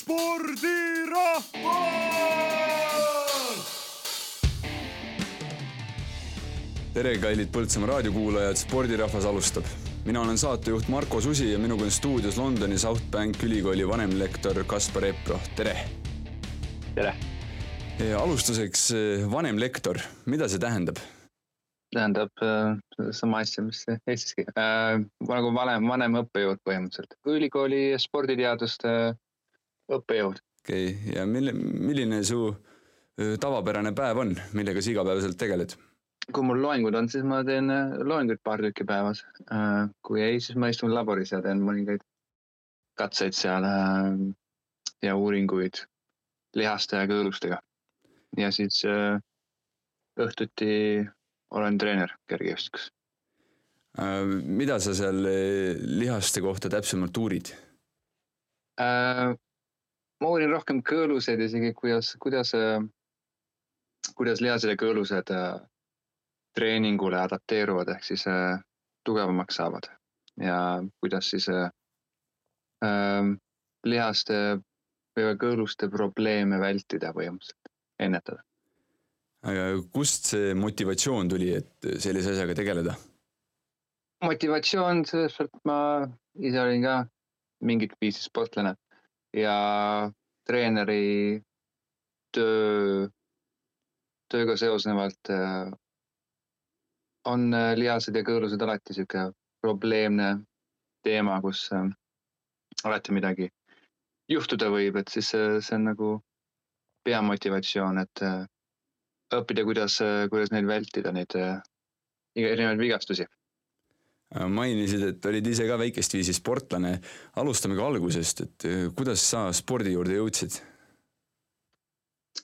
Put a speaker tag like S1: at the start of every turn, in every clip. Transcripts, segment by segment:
S1: spordirahvas.
S2: tere, kallid Põltsamaa raadiokuulajad, spordirahvas alustab. mina olen saatejuht Marko Susi ja minuga on stuudios Londoni South Bank ülikooli vanemlektor Kaspar Epro, tere.
S3: tere,
S2: alustuseks eh, vanemlektor, mida see tähendab?
S3: tähendab äh, sama asja, mis Eestiski äh,, nagu vanem, vanem õppejõud põhimõtteliselt, ülikooli sporditeaduste õppejõud.
S2: okei okay., ja mille, milline su tavapärane päev on, millega sa igapäevaselt tegeled?
S3: kui mul loengud on, siis ma teen loenguid paar tükki päevas kui ei, siis ma istun laboris ja teen mõningaid katseid seal ja uuringuid lihaste ja kõõlustega. ja siis õhtuti olen treener kergejõustikus.
S2: Mida sa seal lihaste kohta täpsemalt uurid?
S3: Äh, ma uurin rohkem kõõluseid isegi, kuidas, kuidas, kuidas lihased ja kõõlused äh, treeningule adapteeruvad, ehk siis äh, tugevamaks saavad ja kuidas siis äh, äh, lihaste või kõõluste probleeme vältida põhimõtteliselt, ennetada.
S2: aga kust see motivatsioon tuli, et sellise asjaga tegeleda?
S3: motivatsioon, selles suhtes ma ise olin ka mingit viisi sportlane ja treeneri töö, tööga seosnevalt äh, on äh, lihased ja kõõlused alati sihuke probleemne teema, kus äh, alati midagi juhtuda võib, et siis see, see on nagu peamotivatsioon, et õppida, kuidas, kuidas neid vältida, neid erinevaid vigastusi.
S2: mainisid, et olid ise ka väikest viisi sportlane. alustamegi algusest, et eh, kuidas sa spordi juurde jõudsid?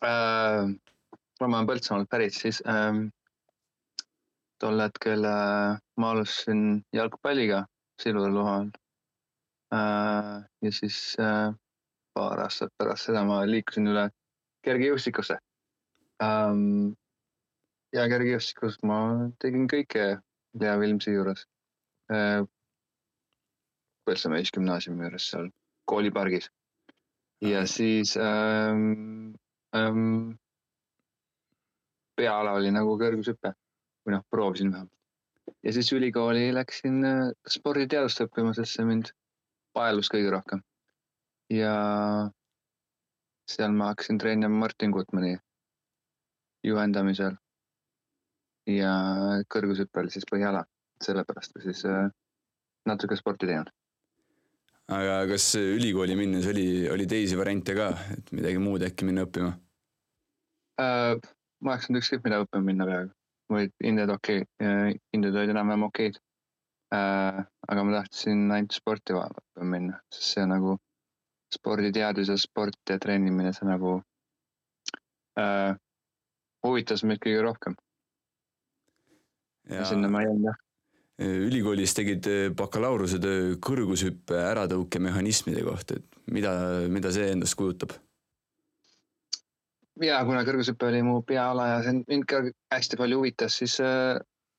S3: äh,. kuna ma olen Põltsamaalt pärit, siis ähm, tol hetkel äh, ma alustasin jalgpalliga Silver Luhal äh,. ja siis äh, paar aastat pärast seda ma liikusin üle kergejõustikusse ähm,. ja kergejõustikus ma tegin kõike Lea Vilmsi juures äh,. Põltsamaa Ühisgümnaasiumi juures seal koolipargis ja siis ähm, ähm, peaala oli nagu kõrgushüpe või noh, proovisin vähemalt. ja siis ülikooli läksin äh, sporditeadust õppima, sest see mind paelus kõige rohkem. ja seal ma hakkasin treenima Martin Gutmani juhendamisel. ja kõrgushüppel siis põhiala, sellepärast ma siis äh, natuke sporti teinud.
S2: aga kas ülikooli minnes oli, oli teisi variante ka, et midagi muud äkki minna õppima?
S3: Äh, ma oleks saanud ükskõik mida õppima minna peaaegu, või hinded okei okay., hinded olid enam-vähem okeid äh,. aga ma tahtsin ainult sporti õppima minna, sest see nagu sporditeadus ja sport ja treenimine, see nagu äh, huvitas mind kõige rohkem ja, ja sinna ma jäin jah.
S2: Ülikoolis tegid eh, bakalaureusetöö kõrgushüppe äratõukemehhanismide kohta, et mida, mida see endast kujutab?
S3: ja kuna kõrgushüpe oli mu peaala ja see mind ka hästi palju huvitas, siis,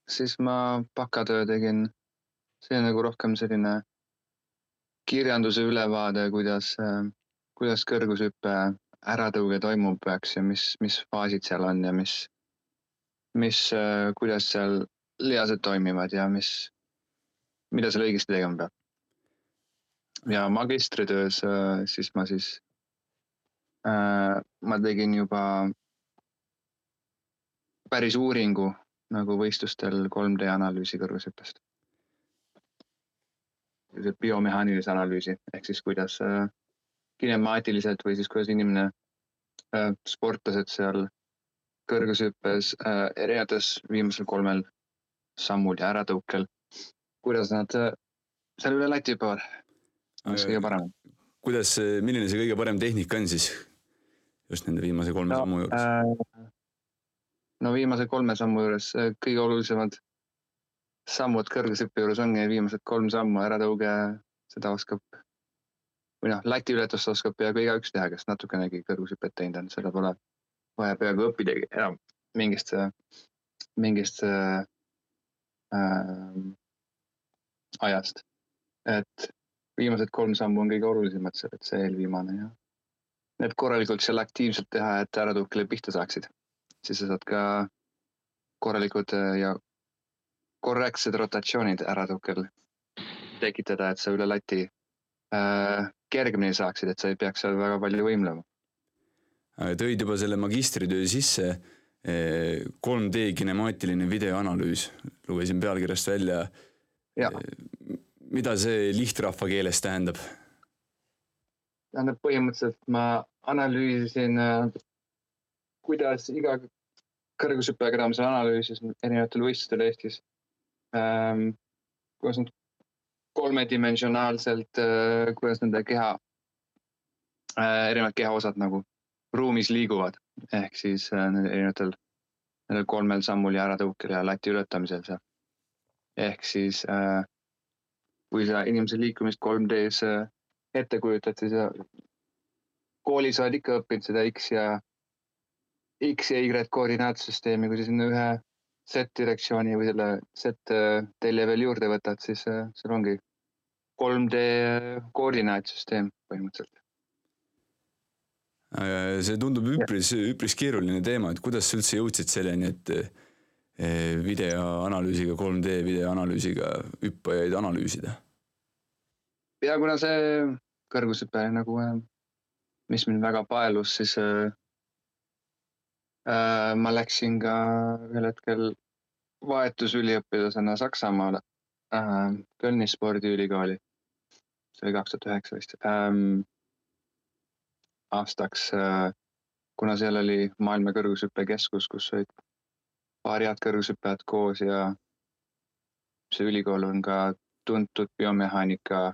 S3: siis ma bakatöö tegin. see on nagu rohkem selline kirjanduse ülevaade, kuidas, kuidas kõrgushüpe äratõuge toimub, eks ja mis, mis faasid seal on ja mis, mis, kuidas seal lihased toimivad ja mis, mida seal õigesti tegema peab. ja magistritöös äh, siis ma siis äh, ma tegin juba päris uuringu nagu võistlustel 3D analüüsi kõrgushüppest. biomehaanilise analüüsi ehk siis kuidas äh, kinemaatiliselt või siis kuidas inimene äh,, sportlased seal kõrgushüppes äh, erinevates viimasel kolmel sammul ja äratõukel, kuidas nad äh, seal üle lati hüppavad, mis kõige parem.
S2: kuidas, milline see kõige parem tehnika on siis just nende viimase kolme no, sammu juures äh...?
S3: no viimase kolme sammu juures äh, kõige olulisemad sammud kõrgushüppe juures ongi viimased kolm sammu, äratõuge, seda oskab või noh, latiületust oskab peaaegu igaüks teha, kes natukenegi kõrgushüpet teinud on, seda pole vaja peaaegu õppidagi enam mingist, mingist äh, äh, ajast. et viimased kolm sammu on kõige olulisemad, see, eelviimane ja need korralikult seal aktiivselt teha, et äratõukele pihta saaksid. siis sa saad ka korralikud äh, ja korrektsed rotatsioonid äratõukel tekitada, et sa üle lati äh, kergemini saaksid, et sa ei peaks seal väga palju võimlema.
S2: tõid juba selle magistritöö sisse 3D kinemaatiline videoanalüüs, lugesin pealkirjast välja. mida see lihtrahva keeles tähendab?
S3: tähendab põhimõtteliselt ma analüüsisin, kuidas iga kõrgushüppe, keda ma seal analüüsisin erinevatel võistlustel Eestis ähm,. kuidas nad kolmedimensionaalselt äh,, kuidas nende keha äh,, erinevad kehaosad nagu ruumis liiguvad ehk siis äh, erinevatel nendel kolmel sammul ja äratõukel ja lati ületamisel seal. ehk siis äh, kui sa inimese liikumist 3D-s äh, ette kujutad, siis äh, koolis oled ikka õppinud seda X ja X ja Y koordinaatsüsteemi, kui sa sinna ühe Z-direktsiooni või selle Z-telje äh, veel juurde võtad, siis äh, seal ongi 3D koordinaatsüsteem põhimõtteliselt
S2: see tundub üpris, üpris keeruline teema, et kuidas sa üldse jõudsid selleni, et äh, videoanalüüsiga, 3D videoanalüüsiga hüppajaid analüüsida?
S3: ja kuna see kõrgushüpe nagu, äh, mis mind väga paelus, siis äh, ma läksin ka ühel hetkel vahetusüliõpilasena Saksamaale äh, Kölni spordiülikooli. see oli kaks tuhat üheksa vist ähm, aastaks, äh, kuna seal oli maailma kõrgushüppekeskus, kus olid paari head kõrgushüppajat koos ja see ülikool on ka tuntud biomehaanika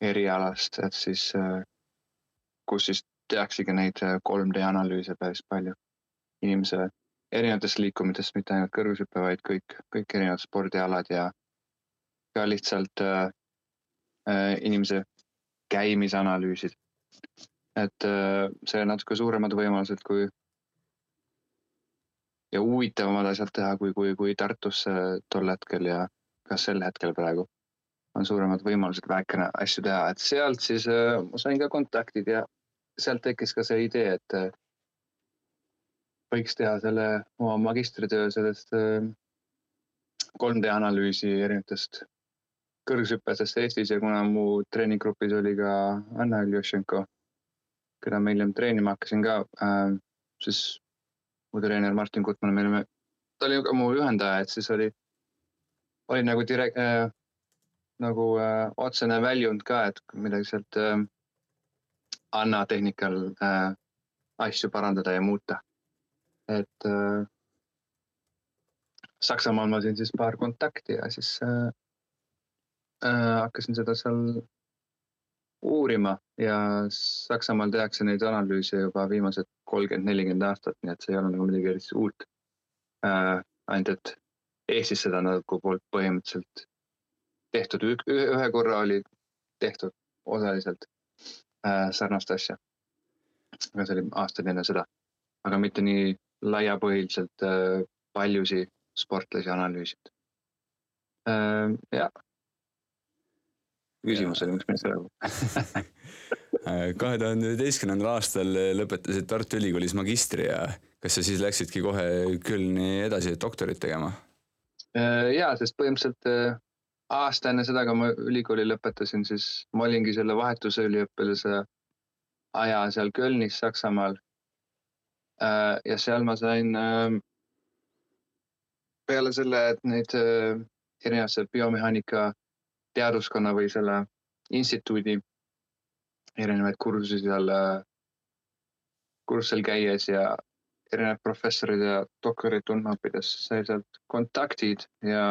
S3: erialast, et siis, äh, kus siis tehaksegi neid 3D äh, analüüse päris palju. Inimese erinevatest liikumitest, mitte ainult kõrgushüpe, vaid kõik, kõik erinevad spordialad ja ka lihtsalt äh, inimese käimisanalüüsid et äh, see natuke suuremad võimalused kui ja huvitavamad asjad teha, kui, kui, kui Tartus tol hetkel ja ka sel hetkel praegu on suuremad võimalused väikene asju teha, et sealt siis äh, ma sain ka kontaktid ja sealt tekkis ka see idee, et äh, võiks teha selle oma magistritöö sellest 3D analüüsi erinevatest kõrgshüppajatest Eestis ja kuna mu treeninggrupis oli ka Anna Iljušenko keda ma hiljem treenima hakkasin ka äh,, siis mu treener Martin Gutmann, me olime, ta oli ka mu juhendaja, et siis oli, oli nagu direkt- äh,, nagu äh, otsene väljund ka, et midagi sealt äh, Anna tehnikal äh, asju parandada ja muuta. et äh, Saksamaal ma sain siis paar kontakti ja siis äh, äh, hakkasin seda seal uurima ja Saksamaal tehakse neid analüüse juba viimased kolmkümmend, nelikümmend aastat, nii et see ei ole nagu midagi eriti uut äh,. ainult, et Eestis seda nagu poolt põhimõtteliselt tehtud, ühe korra oli tehtud osaliselt äh, sarnast asja. aga see oli aastaid enne seda, aga mitte nii laiapõhjaliselt äh, paljusid sportlasi analüüsinud äh,. jah küsimus oli, miks me seda
S2: kahe tuhande üheteistkümnendal aastal lõpetasid Tartu Ülikoolis magistri ja kas sa siis läksidki kohe Kölni edasi doktorit tegema?
S3: Äh, ja, sest põhimõtteliselt äh, aasta enne seda, kui ma ülikooli lõpetasin, siis ma olingi selle vahetuse üliõpilase aja seal Kölnis, Saksamaal. Äh, ja seal ma sain peale selle, et neid erinevaid biomehaanika teaduskonna või selle instituudi erinevaid kursusi seal, kursusel käies ja erinevad professorid ja doktorid tundma õppides sai sealt kontaktid ja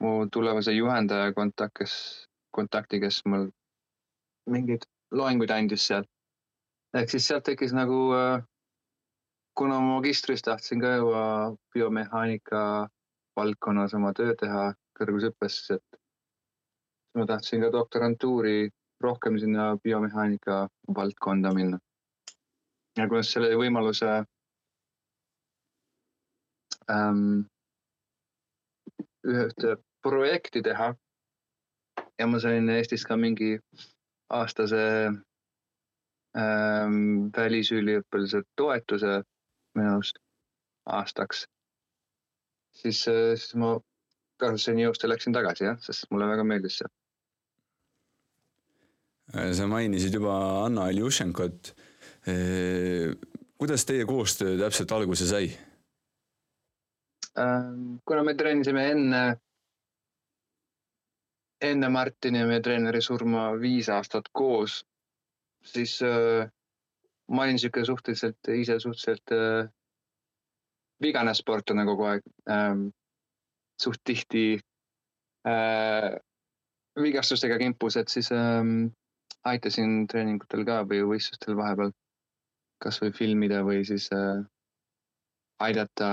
S3: mu tulevase juhendaja kontakt, kes, kontakti, kes mul mingeid loenguid andis seal. ehk siis sealt tekkis nagu, kuna ma magistris tahtsin ka juba biomehaanika valdkonnas oma töö teha, kõrgushüppes, et ma tahtsin ka doktorantuuri rohkem sinna biomehaanika valdkonda minna. ja kuidas selle võimaluse ähm, ühte projekti teha ja ma sain Eestis ka mingi aastase ähm, välisüliõpilased toetuse minu arust aastaks. siis, siis ma Karlssoni jõust ja läksin tagasi jah, sest mulle väga meeldis see.
S2: sa mainisid juba Anna Iljušenkot. kuidas teie koostöö täpselt alguse sai?
S3: Ähm, kuna me trennisime enne enne Martini ja meie treeneri surma viis aastat koos, siis äh, ma olin sihuke suhteliselt ise suhteliselt äh, vigane sportlane kogu aeg ähm,. Suht tihti äh, vigastustega kimpus, et siis ähm, aitasin treeningutel ka või võistlustel vahepeal kasvõi filmida või siis äh, aidata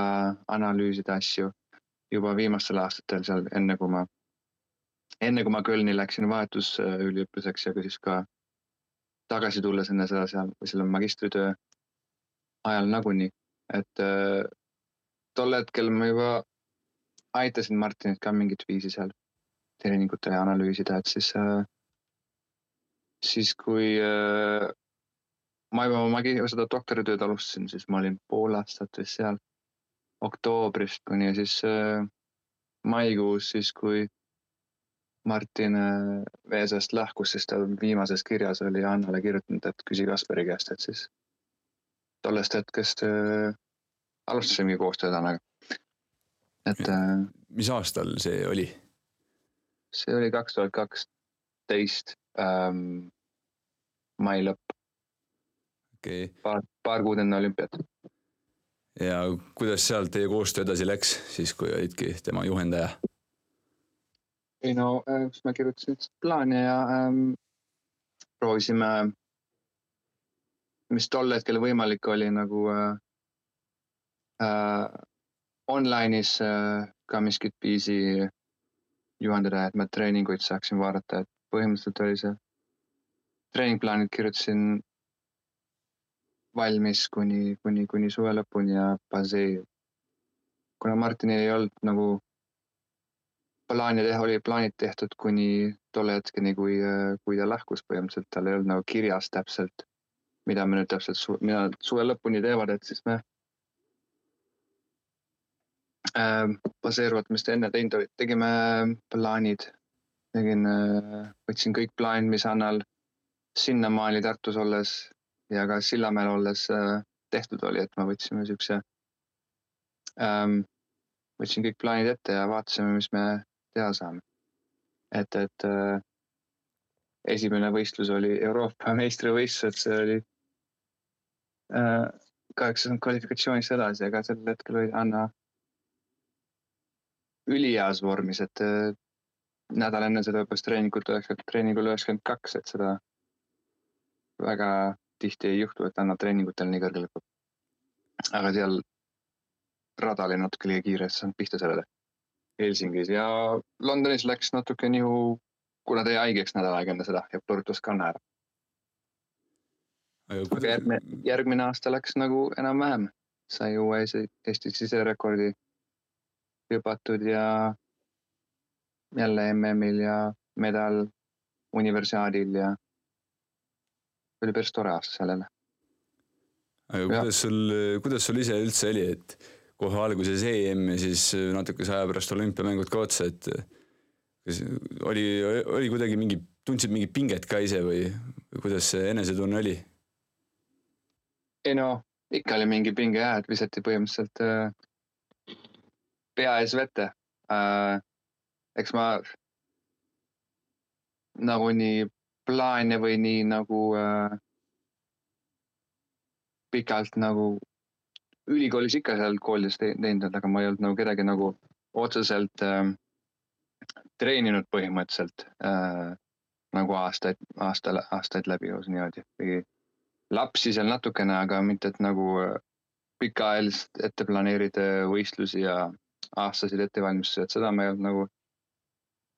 S3: analüüsida asju juba viimastel aastatel seal, enne kui ma enne kui ma Kölni läksin vahetusüliõpilaseks ja siis ka tagasi tulles enne seda seal või selle magistritöö ajal nagunii, et äh, tol hetkel ma juba aitasin Martinit ka mingit viisi seal treeningutele analüüsida, et siis äh,, siis kui äh, ma juba magi-, seda doktoritööd alustasin, siis ma olin pool aastat vist seal oktoobrist kuni siis äh, maikuus, siis kui Martin äh, Veesest lahkus, siis ta viimases kirjas oli Annale kirjutanud, et küsi Kaspari käest, et siis tollest hetkest äh, alustasimegi koostööd Annaga. Et äh,.
S2: mis aastal see oli?
S3: see oli kaks tuhat kaksteist ähm, mai lõpp
S2: okay..
S3: paar, paar kuud enne olümpiat.
S2: ja kuidas sealt teie koostöö edasi läks, siis kui olidki tema juhendaja?
S3: ei no äh, siis ma kirjutasin lihtsalt plaane ja ähm, proovisime, mis tol hetkel võimalik oli nagu äh, äh, online'is äh, ka miskit viisi juhendada, et ma treeninguid saaksin vaadata, et põhimõtteliselt oli see, treeningplaanid kirjutasin valmis kuni, kuni, kuni suve lõpuni ja basee. kuna Martinil ei olnud nagu plaani teha, oli plaanid tehtud kuni tolle hetkeni, kui, kui ta lahkus põhimõtteliselt, tal ei olnud nagu kirjas täpselt, mida me nüüd täpselt, mida nad suve lõpuni teevad, et siis me äh, baseeruvalt, mis ta enne teinud olid, tegime plaanid, tegin äh,, võtsin kõik plaanid, mis Annal sinnamaani Tartus olles ja ka Sillamäel olles äh, tehtud oli, et me võtsime siukse ähm,, võtsin kõik plaanid ette ja vaatasime, mis me teha saame. et, et äh, esimene võistlus oli Euroopa meistrivõistlused, see oli äh, kaheksakümmend kvalifikatsioonist edasi, aga sel hetkel oli Anna üliheas vormis, et äh, nädal enne seda õppis treeningut üheksakümmend, treeningul üheksakümmend kaks, et seda väga tihti ei juhtu, et Anna treeningutel nii kõrgele hüppab. aga seal rada oli natuke liiga kiire, et saanud pihta sellele Helsingis ja Londonis läks natuke nihu, kuna ta jäi haigeks nädal aega enne seda ja põrutas kanna ära. aga järgmine, järgmine aasta läks nagu enam-vähem, sai uue Eesti siserekordi hüpatud ja jälle MM-il ja medal universiaadil ja oli päris tore aasta seal jälle.
S2: aga kuidas sul, kuidas sul ise üldse oli, et kohe alguses EM ja siis natukese aja pärast olümpiamängud ka otsa, et kas oli, oli kuidagi mingi, tundsid mingit pinget ka ise või, või kuidas see enesetunne oli?
S3: ei no ikka oli mingi pinge jah, et visati põhimõtteliselt äh, pea ees vette äh,. eks ma nagu nii plaane või nii nagu äh, pikalt nagu ülikoolis ikka seal koolides teinud, aga ma ei olnud nagu kedagi nagu otseselt äh, treeninud põhimõtteliselt äh, nagu aastaid, aastale, aastaid läbi niimoodi või lapsi seal natukene, aga mitte, et nagu äh, pikaajalist ette planeerida võistlusi ja aastaseid ettevalmistusi, et seda ma ei olnud nagu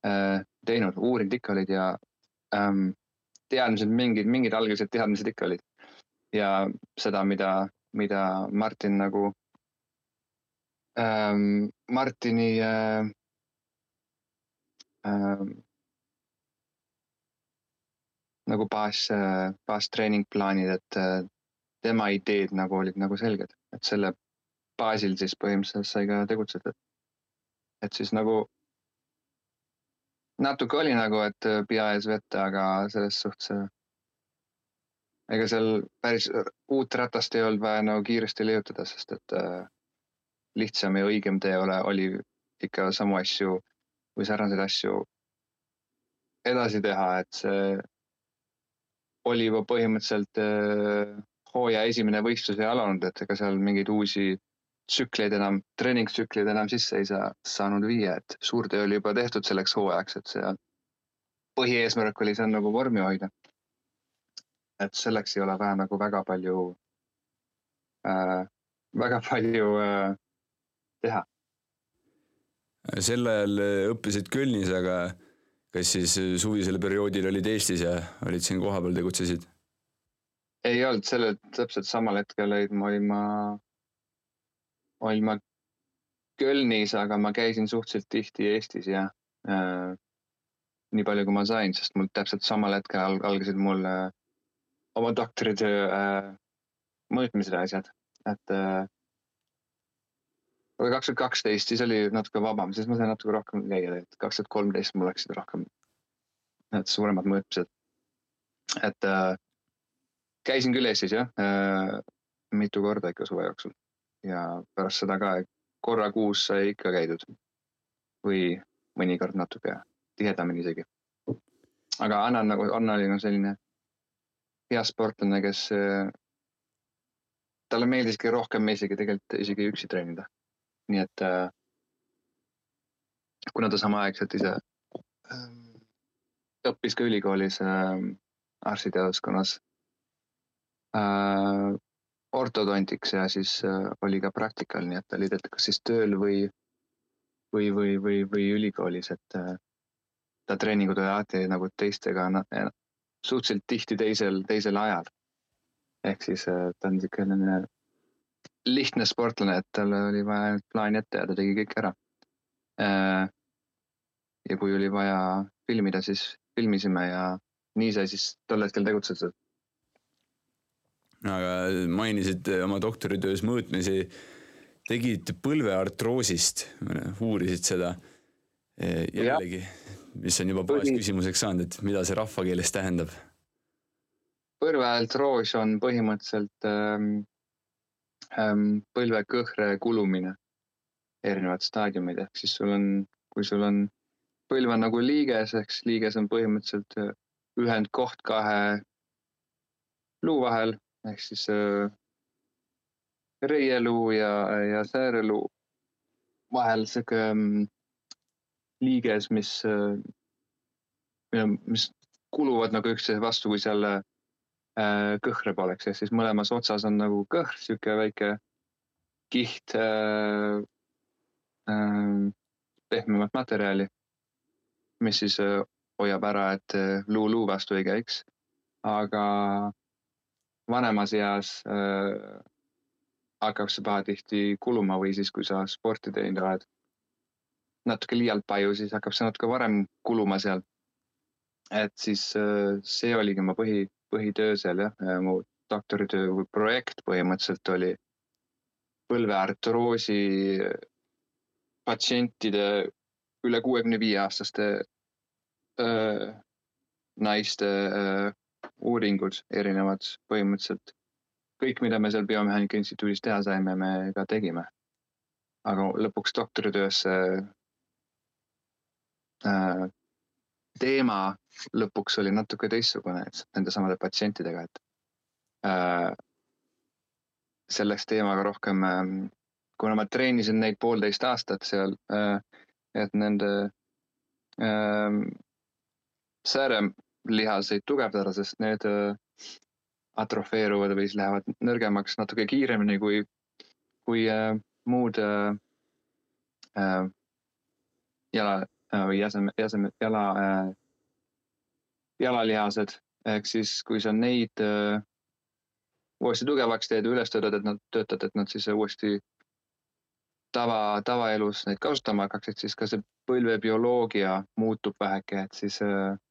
S3: äh, teinud, uurinud ikka olid ja ähm, teadmised, mingid, mingid algsed teadmised ikka olid. ja seda, mida mida Martin nagu ähm,, Martini äh, ähm, nagu baas, baastreeningplaanid, et tema ideed nagu olid nagu selged, et selle baasil siis põhimõtteliselt sai ka tegutseda. et siis nagu natuke oli nagu, et pea ees vette, aga selles suhtes ega seal päris uut ratast ei olnud vaja nagu kiiresti leiutada, sest et äh, lihtsam ja õigem tee ole, oli ikka samu asju või sarnaseid asju edasi teha, et see oli juba põhimõtteliselt äh, hooaja esimene võistlus ei alanud, et ega seal mingeid uusi tsükleid enam, treeningtsükleid enam sisse ei saa, saanud viia, et suur töö oli juba tehtud selleks hooajaks, et see põhieesmärk oli seal nagu vormi hoida. et selleks ei ole vaja nagu väga palju äh,, väga palju äh, teha.
S2: sel ajal õppisid Kölnis, aga kas siis suvisel perioodil olid Eestis ja olid siin kohapeal, tegutsesid?
S3: ei olnud, sellel täpselt samal hetkel olid, ma olin ma, olin ma Kölnis, aga ma käisin suhteliselt tihti Eestis ja äh, nii palju, kui ma sain, sest mul täpselt samal hetkel alg algasid mul äh, oma doktoritöö äh, mõõtmised ja asjad, et äh, aga kaks tuhat kaksteist, siis oli natuke vabam, siis ma sain natuke rohkem käia tegelikult, kaks tuhat kolmteist mul läksid rohkem need suuremad mõõtmised. et äh, käisin küll Eestis jah äh,, mitu korda ikka suve jooksul ja pärast seda ka korra kuus sai ikka käidud. või mõnikord natuke tihedamini isegi. aga Anna nagu, Anna oli nagu selline hea sportlane, kes talle meeldiski rohkem isegi tegelikult isegi üksi treenida nii et kuna ta samaaegselt ise äh, õppis ka ülikoolis äh, arstiteaduskonnas äh, ortodontiks ja siis äh, oli ka praktikal, nii et ta oli tegelikult kas siis tööl või, või, või, või, või ülikoolis, et äh, ta treeningud alati nagu teistega suhteliselt tihti teisel, teisel ajal. ehk siis äh, ta on niisugune lihtne sportlane, et tal oli vaja ainult plaan ette ja ta tegi kõik ära. Ja kui oli vaja filmida, siis filmisime ja nii sai siis tol hetkel tegutsetud.
S2: Aga mainisid oma doktoritöös mõõtmisi, tegid põlveartroosist, uurisid seda. Jällegi, mis on juba baasküsimuseks saanud, et mida see rahvakeeles tähendab?
S3: põlveartroos on põhimõtteliselt ähm, ähm, põlvekõhre kulumine, erinevad staadiumid, ehk siis sul on, kui sul on, põlv on nagu liiges, ehk siis liiges on põhimõtteliselt äh, ühendkoht kahe luu vahel, ehk siis äh, reieluu ja, ja sääreluu vahel sihuke ähm, liiges, mis äh,, mis kuluvad nagu üksteise vastu, kui seal äh, Äh, kõhre poleks, ehk siis mõlemas otsas on nagu kõhr, sihuke väike kiht äh, äh, pehmemat materjali, mis siis äh, hoiab ära, et äh, luu luu vastu ei käiks. aga vanemas eas äh, hakkab see pahatihti kuluma või siis, kui sa sporti teinud oled natuke liialt palju, siis hakkab see natuke varem kuluma seal. et siis äh, see oligi mu põhi põhitöö seal jah, mu doktoritöö või projekt põhimõtteliselt oli põlveartroosi patsientide üle kuuekümne viie aastaste öö, naiste öö, uuringud, erinevad põhimõtteliselt. kõik, mida me seal Biomehaanika Instituudis teha saime, me ka tegime. aga lõpuks doktoritöösse äh, teema lõpuks oli natuke teistsugune nendesamade patsientidega, et äh, see läks teemaga rohkem äh,, kuna ma treenisin neid poolteist aastat seal äh,, et nende äh, säärelihaseid tugevdada, sest need äh, atrofeeruvad või siis lähevad nõrgemaks natuke kiiremini kui, kui äh, muud äh, jala või jäseme, jäseme, jala jalalihased. ehk siis, kui sa neid uuesti tugevaks teed üles töötad, et nad töötad, et nad siis uuesti tava, tavaelus neid kasutama hakkaksid, siis ka see põlvebioloogia muutub väheke, et siis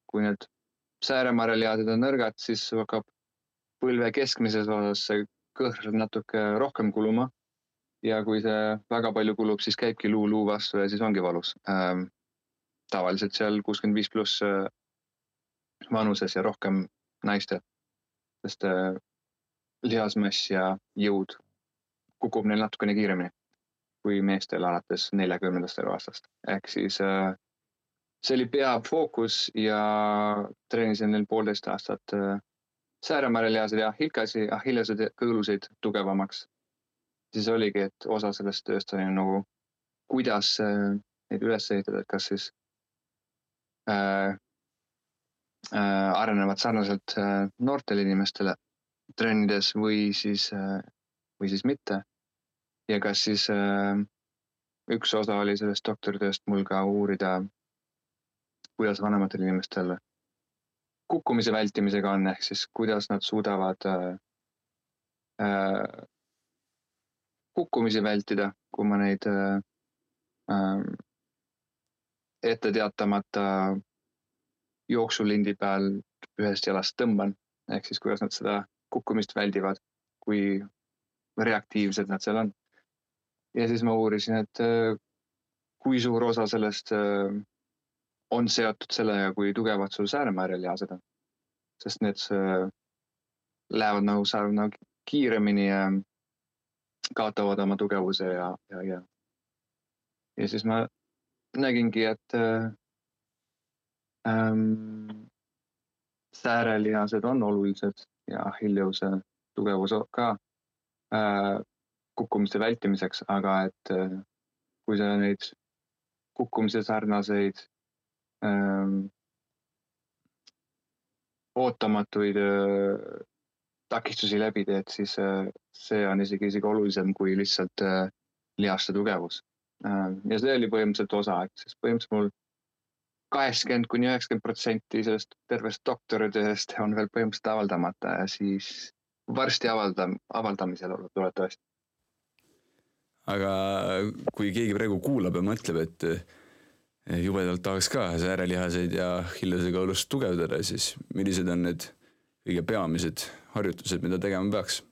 S3: kui need sääremarjalihased on nõrgad, siis hakkab põlve keskmises osas see kõhr natuke rohkem kuluma. ja kui see väga palju kulub, siis käibki luu luu vastu ja siis ongi valus ähm,. tavaliselt seal kuuskümmend viis pluss äh, vanuses ja rohkem naistel, sest äh, lihasmass ja jõud kukub neil natukene kiiremini kui meestel alates neljakümnendast eluaastast, ehk siis äh, see oli peafookus ja treenisin neil poolteist aastat äh, sääremärelihaseid ja hilkasi, ahilleseid ja kõõlusid tugevamaks. siis oligi, et osa sellest tööst oli nagu, kuidas äh, neid üles ehitada, et kas siis äh, äh, arenevad sarnaselt äh, noortele inimestele trennides või siis äh,, või siis mitte. ja kas siis äh, üks osa oli sellest doktoritööst mul ka uurida, kuidas vanematel inimestel kukkumise vältimisega on, ehk siis kuidas nad suudavad äh, äh, kukkumisi vältida, kui ma neid äh, äh, ette teatamata jooksulindi peal ühest jalast tõmban, ehk siis kuidas nad seda kukkumist väldivad, kui reaktiivsed nad seal on. ja siis ma uurisin, et äh, kui suur osa sellest äh, on seotud sellega, kui tugevad sul sääremäärilihased on. sest need lähevad nagu, saavad nagu kiiremini ja kaotavad oma tugevuse ja, ja, ja. ja siis ma nägingi, et äh, ähm, säärelihased on olulised ja Achilleuse tugevus ka äh, kukkumise vältimiseks, aga et äh, kui sa neid kukkumise sarnaseid ähm, ootamatuid äh, takistusi läbi teed, siis äh, see on isegi, isegi olulisem kui lihtsalt äh, lihaste tugevus äh,. ja see oli põhimõtteliselt osa, et siis põhimõtteliselt mul kaheksakümmend kuni üheksakümmend protsenti sellest tervest doktoritööst on veel põhimõtteliselt avaldamata ja siis varsti avalda, avaldamisel loodetavasti.
S2: aga kui keegi praegu kuulab ja mõtleb, et jubedalt tahaks ka säärelihaseid ja hillesekaulust tugevdada, siis millised on need kõige peamised harjutused, mida tegema peaks?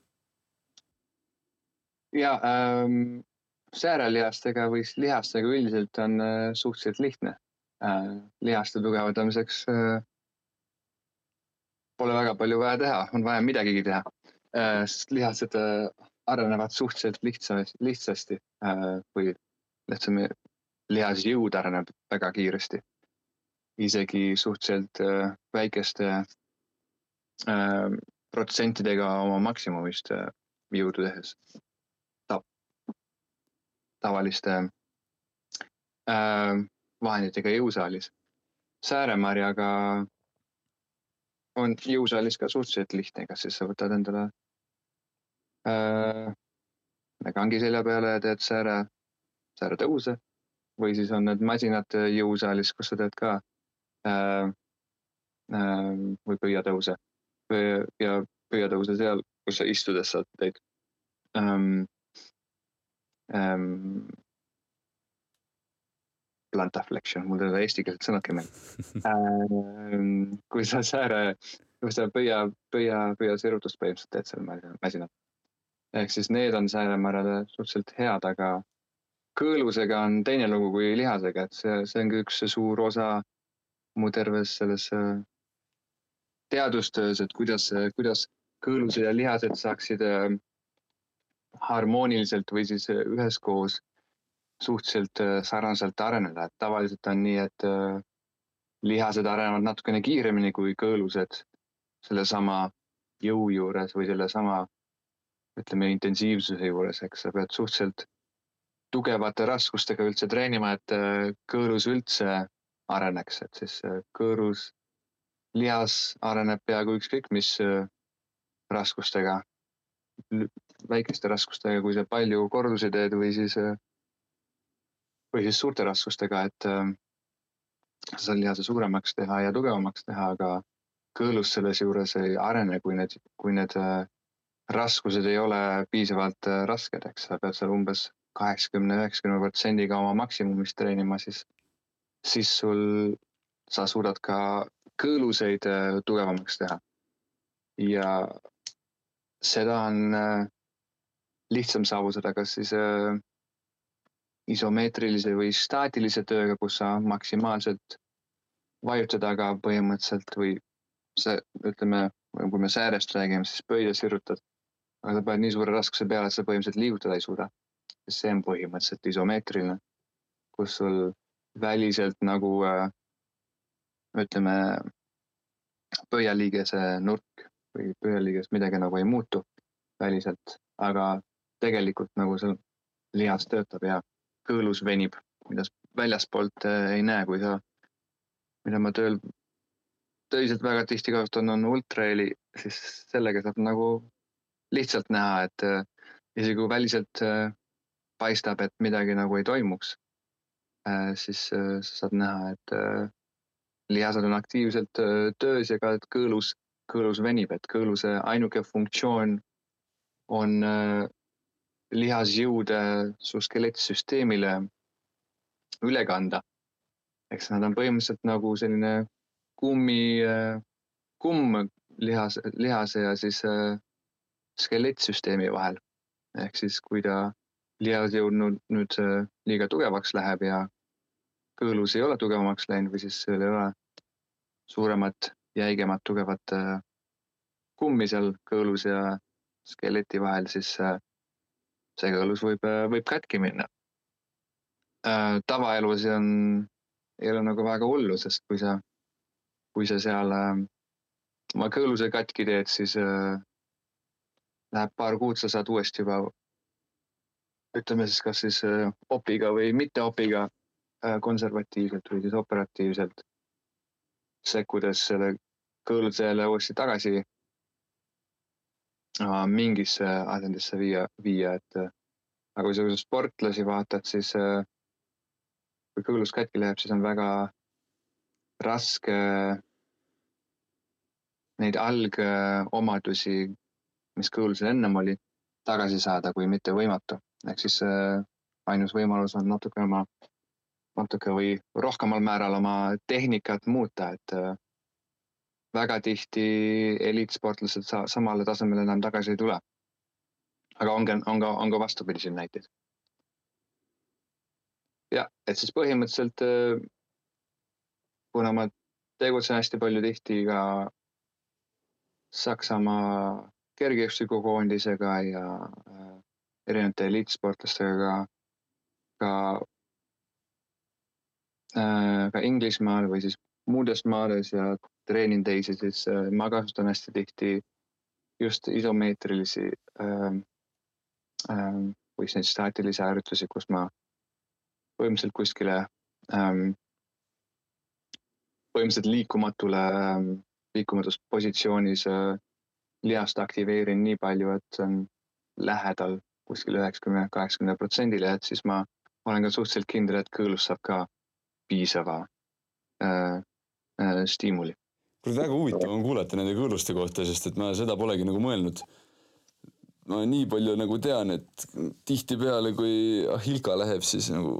S3: ja ähm, säärelihastega või siis lihastega üldiselt on äh, suhteliselt lihtne äh,. lihaste tugevdamiseks äh, pole väga palju vaja teha, on vaja midagigi teha äh,. sest lihased äh, arenevad suhteliselt lihtsa, lihtsasti äh, või lihtsam lihasjõud areneb väga kiiresti. isegi suhteliselt äh, väikeste äh, protsentidega oma maksimumist äh, jõudu tehes Ta. tavaliste vahenditega jõusaalis. sääremarjaga on jõusaalis ka suhteliselt lihtne, kas siis sa võtad endale äh, kangi selja peale ja teed sääre, sääretõuse või siis on need masinad jõusaalis, kus sa teed ka äh, äh, või pöiatõuse ja pöiatõuse seal, kus sa istudes saad teed ähm,. Ähm, plantaflexion, mul ei ole eestikeelset sõnadki meeles ähm,. kui sa sääre, kui sa pöia, pöia, pöiasirutust põhimõtteliselt teed seal masinal. ehk siis need on sääremäärade suhteliselt head, aga kõõlusega on teine lugu kui lihasega, et see, see on ka üks suur osa mu terves selles äh, teadustöös, et kuidas, kuidas kõõlused ja lihased saaksid äh, harmooniliselt või siis äh, üheskoos suhteliselt sarnaselt areneda, et tavaliselt on nii, et lihased arenevad natukene kiiremini kui kõõlused sellesama jõu juures või sellesama ütleme intensiivsuse juures, eks. Sa pead suhteliselt tugevate raskustega üldse treenima, et äh, kõõrus üldse areneks, et siis äh, kõõrus lihas areneb peaaegu ükskõik mis äh, raskustega, väikeste raskustega, kui sa palju kordusi teed või siis, või siis suurte raskustega, et sa lihase suuremaks teha ja tugevamaks teha, aga kõõlus selles juures ei arene, kui need, kui need raskused ei ole piisavalt rasked, eks sa pead seal umbes kaheksakümne, üheksakümne protsendiga oma maksimumist treenima, siis, siis sul sa suudad ka kõõluseid äh, tugevamaks teha. ja seda on äh, lihtsam saavutada, kas siis äh, isomeetrilise või staatilise tööga, kus sa maksimaalselt vajutad, aga põhimõtteliselt või see, ütleme, kui me säärest räägime, siis pöidla sirutad. aga sa paned nii suure raskuse peale, et sa põhimõtteliselt liigutada ei suuda. See on põhimõtteliselt isomeetriline, kus sul väliselt nagu ütleme, pöialiigese nurk või pöialiiges midagi nagu ei muutu väliselt, aga tegelikult nagu seal lihas töötab ja kõõlus venib, mida väljaspoolt äh, ei näe, kui sa, mida ma tööl töiselt väga tihti kasutan, on ultraheli, siis sellega saab nagu lihtsalt näha, et äh, isegi kui väliselt äh, paistab, et midagi nagu ei toimuks, siis sa saad näha, et lihased on aktiivselt töös ja ka, kõõlus, kõõlus venib, et kõõluse ainuke funktsioon on lihasjõude su skelettsüsteemile üle kanda. eks nad on põhimõtteliselt nagu selline kummi, kumm lihas, lihase ja siis äh, skelettsüsteemi vahel. ehk siis, kui ta lihasjõud nüüd, nüüd äh, liiga tugevaks läheb ja kõõlus ei ole tugevamaks läinud või siis seal ei ole suuremat, jäigemat, tugevat äh, kummi seal kõõlus ja skeleti vahel, siis see kõõlus võib, võib katki minna. Äh, tavaelus on, ei ole nagu väga hullu, sest kui sa, kui sa seal äh, oma kõõluse katki teed, siis äh, läheb paar kuud, sa saad uuesti juba ütleme siis kas siis opiga või mitte opiga konservatiivselt või siis operatiivselt sekkudes selle kõõluse jälle uuesti tagasi mingisse asendisse viia, viia, et aga kui sa sportlasi vaatad, siis äh, kui kõõlus katki läheb, siis on väga raske neid algomadusi, mis kõõlusel ennem oli, tagasi saada, kui mitte võimatu. Ehk siis äh, ainus võimalus on natuke oma, natuke või rohkemal määral oma tehnikat muuta, et äh, väga tihti eliitsportlased sa samale tasemele enam tagasi ei tule. aga on ka, on ka, on ka vastupidiseid näiteid. ja, et siis põhimõtteliselt äh, kuna ma tegutsen hästi palju tihti ka Saksamaa kergejõustikukoondisega ja erinevate eliitsportlastega ka, ka, äh, ka Inglismaal või siis muudes maades ja treenin teisi, siis äh, ma kasutan hästi tihti just isomeetrilisi ähm, ähm, või siis neid staatilisi harjutusi, kus ma põhimõtteliselt kuskile ähm, põhimõtteliselt liikumatule ähm,, liikumatus positsioonis äh, lihast aktiveerin nii palju, et see on lähedal kuskil üheksakümne, kaheksakümne protsendile, et siis ma olen ka suhteliselt kindel, et kõõlus saab ka piisava äh, äh, stiimuli
S2: kuule, väga huvitav on kuulata nende kõõluste kohta, sest et ma seda polegi nagu mõelnud. ma nii palju nagu tean, et tihtipeale, kui Ahilka läheb, siis nagu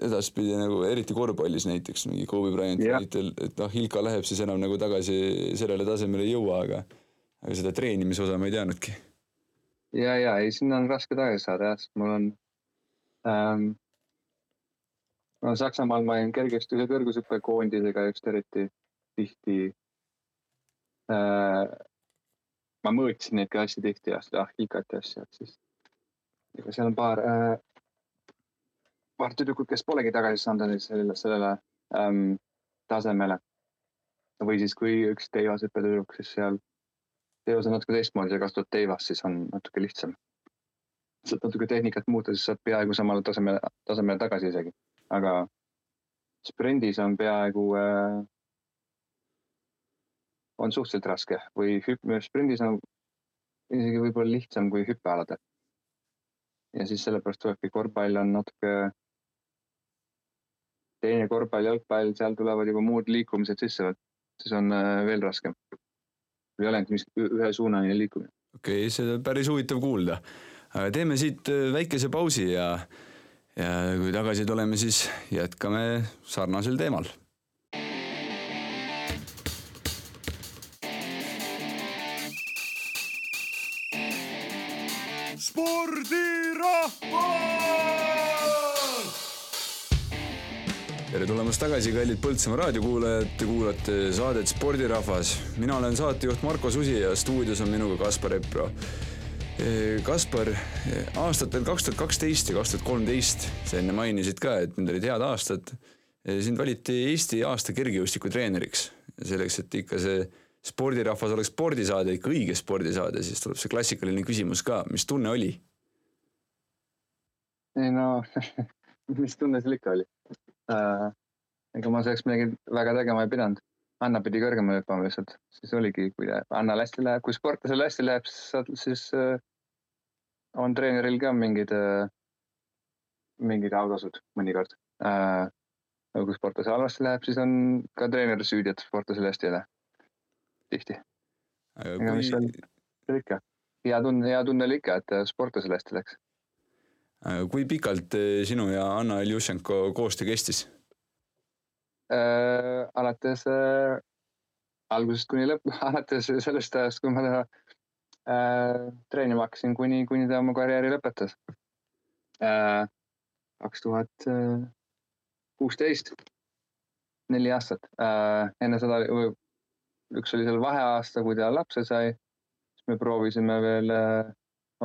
S2: edaspidi nagu eriti korvpallis näiteks mingi Kobe Bryanti näitel, et Ahilka läheb, siis enam nagu tagasi sellele tasemele ei jõua, aga aga seda treenimise osa ma ei teadnudki.
S3: Ja, ja ei, sinna on raske tagasi saada jah, sest mul on ähm, no Saksamaal ma olin kergejõustiku kõrgushüppekoondisega just eriti tihti äh,. ma mõõtsin neid ka hästi tihti ja seda Ahhikat ja asja, et siis ega seal on paar äh,, paar tüdrukut, kes polegi tagasi saanud sellele, sellele ähm, tasemele. või siis, kui üks teivashüppe tüdruk, siis seal teivas on natuke teistmoodi, sa kasutad teivast, siis on natuke lihtsam. saad natuke tehnikat muuta, siis saad peaaegu samale tasemele, tasemele tagasi isegi, aga sprindis on peaaegu äh, on suhteliselt raske või hüpp-, sprindis on isegi võib-olla lihtsam kui hüppealadel. ja siis sellepärast tulebki korvpall on natuke teine korvpall, jalgpall, seal tulevad juba muud liikumised sisse, siis on äh, veel raskem. Või ainult mis ühesuunaline liikumine.
S2: okei okay,, seda on päris huvitav kuulda. teeme siit äh, väikese pausi ja, ja kui tagasi tuleme, siis jätkame sarnasel teemal tulemast tagasi, kallid Põltsamaa raadiokuulajad, te kuulate saadet Spordirahvas. mina olen saatejuht Marko Susi ja stuudios on minuga Kaspar Epro. Eh, Kaspar, eh, aastatel kaks tuhat kaksteist ja kaks tuhat kolmteist, sa enne mainisid ka, et need olid head aastad. Eh, sind valiti Eesti aasta kergejõustiku treeneriks. selleks, et ikka see spordirahvas oleks spordisaade, ikka õige spordisaade, siis tuleb see klassikaline küsimus ka, mis tunne oli?
S3: ei no mis tunne seal ikka oli äh,. Ega ma selleks midagi väga tegema ei pidanud. Anna pidi kõrgemale hüppama lihtsalt, siis oligi, kui Annal hästi läheb, kui sportlasel hästi läheb, siis, siis äh, on treeneril ka mingid äh,, mingid autasud mõnikord äh,. aga kui sportlasel halvasti läheb, siis on ka treener süüdi, et sportlasel hästi ei lähe. tihti. ega kui... mis seal, ikka, hea tunne, hea tunne oli ikka, et sportlasel hästi läks
S2: kui pikalt eh, sinu ja Anna Iljušenko koostöö kestis
S3: äh,? alates äh, algusest kuni lõpp, alates sellest ajast, kui ma teda äh, treenima hakkasin, kuni, kuni ta oma karjääri lõpetas äh,. kaks tuhat kuusteist, neli aastat äh,. enne seda, üks oli seal vaheaasta, kui ta lapse sai, siis me proovisime veel äh,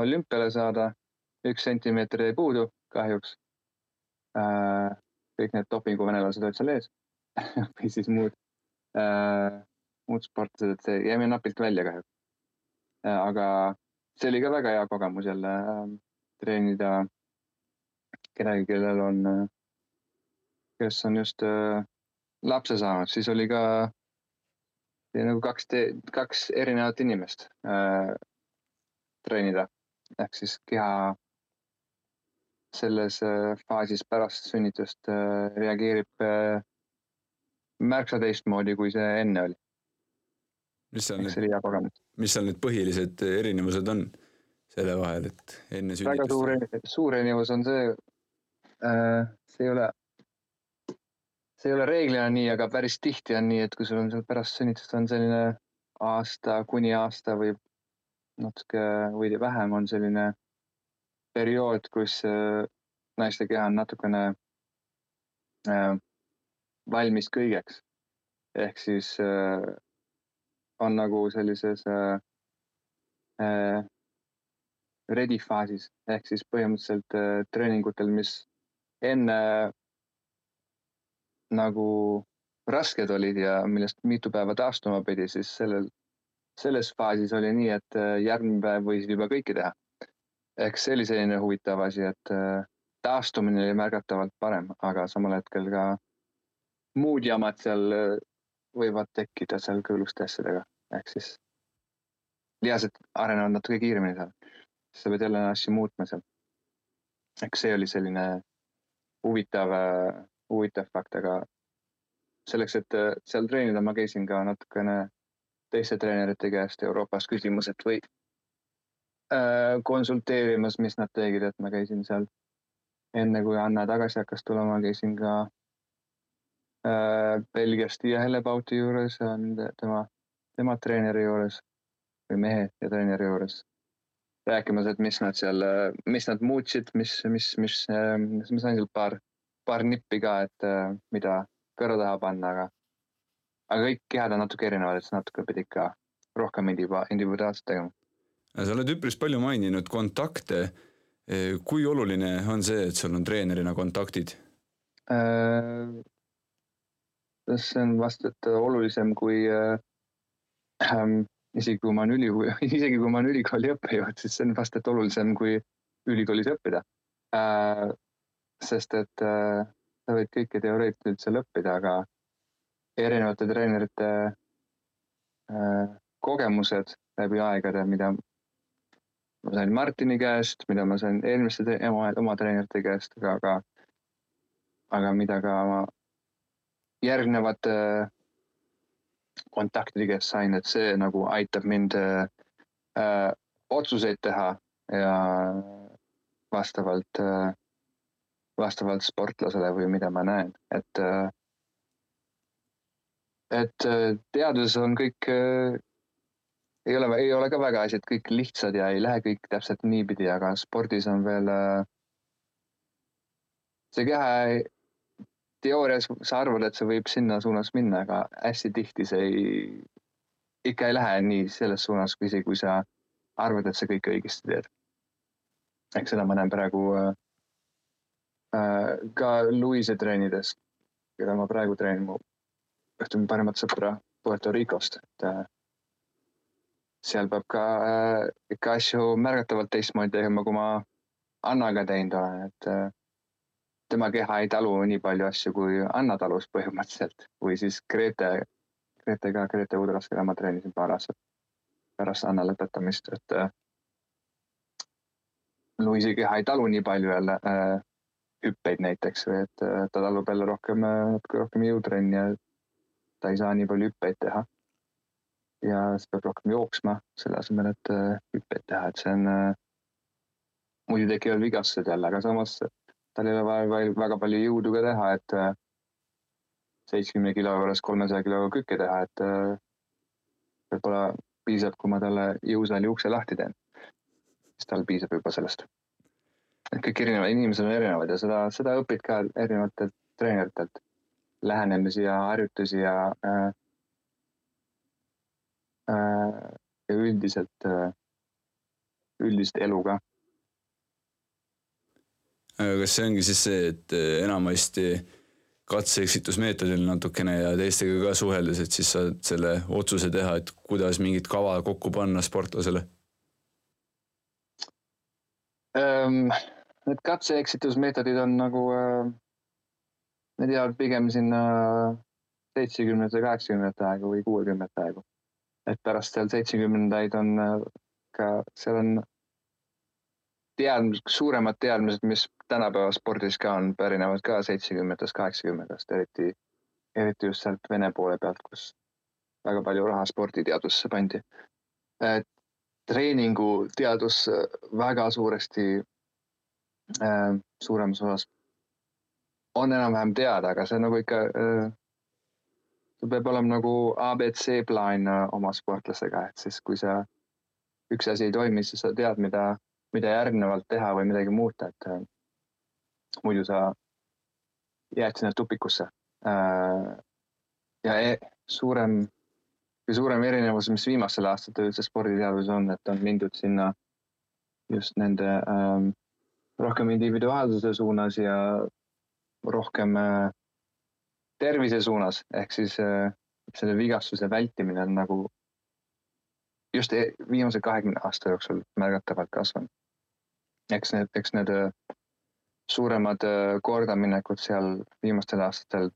S3: olümpiale saada üks sentimeeter jäi puudu kahjuks äh,. kõik need dopinguvenelased olid seal ees või siis muud äh,, muud sportlased, et see jäime napilt välja kahjuks äh,. aga see oli ka väga hea kogemus jälle äh, treenida kedagi, kellel on äh,, kes on just äh, lapse saanud, siis oli ka nagu kaks, kaks erinevat inimest äh, treenida ehk siis keha selles äh, faasis pärast sünnitust reageerib märksa teistmoodi, kui see enne oli.
S2: mis seal nüüd, mis seal need põhilised erinevused on selle vahel, et enne sünnitust?
S3: väga suur, suur erinevus on see, see ei ole, see ei ole reeglina nii, aga päris tihti on nii, et kui sul on seal pärast sünnitust on selline aasta kuni aasta või natuke veidi vähem on selline periood, kus äh, naiste keha on natukene äh, valmis kõigeks. ehk siis äh, on nagu sellises ready faasis ehk siis põhimõtteliselt treeningutel, mis enne nagu rasked olid ja millest mitu päeva taastuma pidi, siis sellel, selles faasis oli nii, et järgmine päev võisid juba kõike teha eks see oli selline huvitav asi, et äh, taastumine oli märgatavalt parem, aga samal hetkel ka muud jamad seal äh, võivad tekkida seal kõõluste asjadega, ehk siis lihased arenevad natuke kiiremini seal, siis sa pead jälle asju muutma seal. eks see oli selline huvitav, äh, huvitav fakt, aga selleks, et seal treenida, ma käisin ka natukene teiste treenerite käest Euroopas küsimas, et või Äh, konsulteerimas, mis nad tegid, et ma käisin seal enne kui Anna tagasi hakkas tulema, käisin ka äh, Belgias Tiia Hellebauti juures, tema, tema treeneri juures või mehe ja treeneri juures. rääkimas, et mis nad seal, mis nad muutsid, mis, mis, mis, mis, ma sain sealt paar, paar nippi ka, et mida kõrva taha panna, aga, aga kõik kehad on natuke erinevad, et sa natuke pidid ka rohkem individuaalselt tegema
S2: sa oled üpris palju maininud kontakte. Kui oluline on see, et sul on treenerina kontaktid
S3: äh,? See on vast, et olulisem kui äh, äh, isegi kui ma olen üli, isegi kui ma olen ülikooli õppejõud, siis see on vast, et olulisem kui ülikoolis õppida äh,. sest et äh, sa võid kõike teoreetiliselt seal õppida, aga erinevate treenerite äh, kogemused läbi aegade, mida ma sain Martini käest, mida ma sain eelmiste oma, oma treenerite käest, aga, aga, aga mida ka ma järgnevate kontaktide käest sain, et see nagu aitab mind äh, otsuseid teha ja vastavalt äh,, vastavalt sportlasele või mida ma näen, et äh, et äh, teaduses on kõik äh, ei ole, ei ole ka väga asjad kõik lihtsad ja ei lähe kõik täpselt niipidi, aga spordis on veel äh, see keha teoorias sa arvad, et see võib sinna suunas minna, aga hästi tihti see ei, ikka ei lähe nii selles suunas, isegi kui sa arvad, et sa kõike õigesti teed. ehk seda ma näen praegu äh, äh ka Luise treenides, keda ma praegu treenin, mu ühte mu paremat sõpra Puerto Ricost, et äh, seal peab ka äh, ikka asju märgatavalt teistmoodi tegema, kui ma Annaga teinud olen, et äh, tema keha ei talu nii palju asju, kui Anna talus põhimõtteliselt või siis Grete, Grete ka, Grete Udras, keda ma treenisin paar aastat pärast Anna lõpetamist, et äh, Luisi keha ei talu nii palju jälle äh, hüppeid näiteks või et äh, ta talub jälle rohkem, natuke rohkem jõutrenni ja ta ei saa nii palju hüppeid teha. ja siis peab rohkem jooksma selle asemel, et hüppeid teha, et see on muidu tekivad vigastused jälle, aga samas tal ei ole vaja väga palju jõudu ka teha, et äh, seitsmekümne kilo juures kolmesaja kiloga kükke teha, et äh, võib-olla piisab, kui ma talle jõusaali ukse lahti teen. siis tal piisab juba sellest. et kõik erinevad inimesed on erinevad ja seda, seda õpid ka erinevatelt treeneritelt. lähenemisi ja harjutusi ja äh,, äh, ja üldiselt äh,, üldist elu ka
S2: kas see ongi siis see, et eh, enamasti katse-eksitusmeetodil natukene ja teistega ka suheldes, et siis saad selle otsuse teha, et kuidas mingit kava kokku panna sportlasele
S3: um,? Need katse-eksitusmeetodid on nagu uh,, need jäävad pigem sinna seitsmekümnendate, kaheksakümnendate aega või kuuekümnendate aegu. et pärast seal seitsmekümnendaid on uh, ka, seal on teadmised, suuremad teadmised, mis tänapäeva spordis ka on, pärinevad ka seitsmekümnendatest, kaheksakümnendast, eriti, eriti just sealt Vene poole pealt, kus väga palju raha sporditeadusesse pandi. treeninguteadus väga suuresti äh,, suuremas osas on enam-vähem teada, aga see on nagu ikka äh,, sul peab olema nagu abc plaan äh, oma sportlasega, et siis kui sa, üks asi ei toimi, siis sa tead, mida mida järgnevalt teha või midagi muuta, et äh, muidu sa jääd sinna tupikusse. Äh, ja e suurem, kõige suurem erinevus, mis viimastel aastatel üldse sporditeaduses on, et on mindud sinna just nende ähm, rohkem individuaalsuse suunas ja rohkem äh, tervise suunas, ehk siis äh, selle vigastuse vältimine on nagu just e-, viimase kahekümne aasta jooksul märgatavalt kasvanud eks need, eks need äh, suuremad äh, kordaminekud seal viimastel aastatel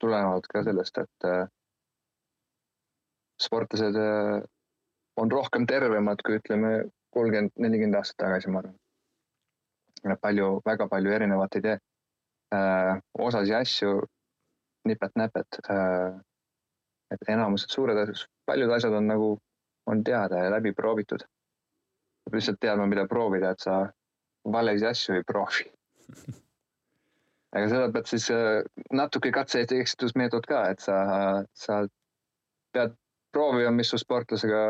S3: tulenevad ka sellest, et äh, sportlased on rohkem tervemad kui ütleme kolmkümmend, nelikümmend aastat tagasi, ma arvan. palju, väga palju erinevat ei tee. osasi asju nipet-näpet. et enamused suured asjad, paljud asjad on nagu, on teada ja läbi proovitud. peab lihtsalt teadma, mida proovida, et sa valesid asju ei proovi aga seda pead siis äh, natuke katse-eksitusmeetod ka, et sa, sa pead proovima, mis su sportlasega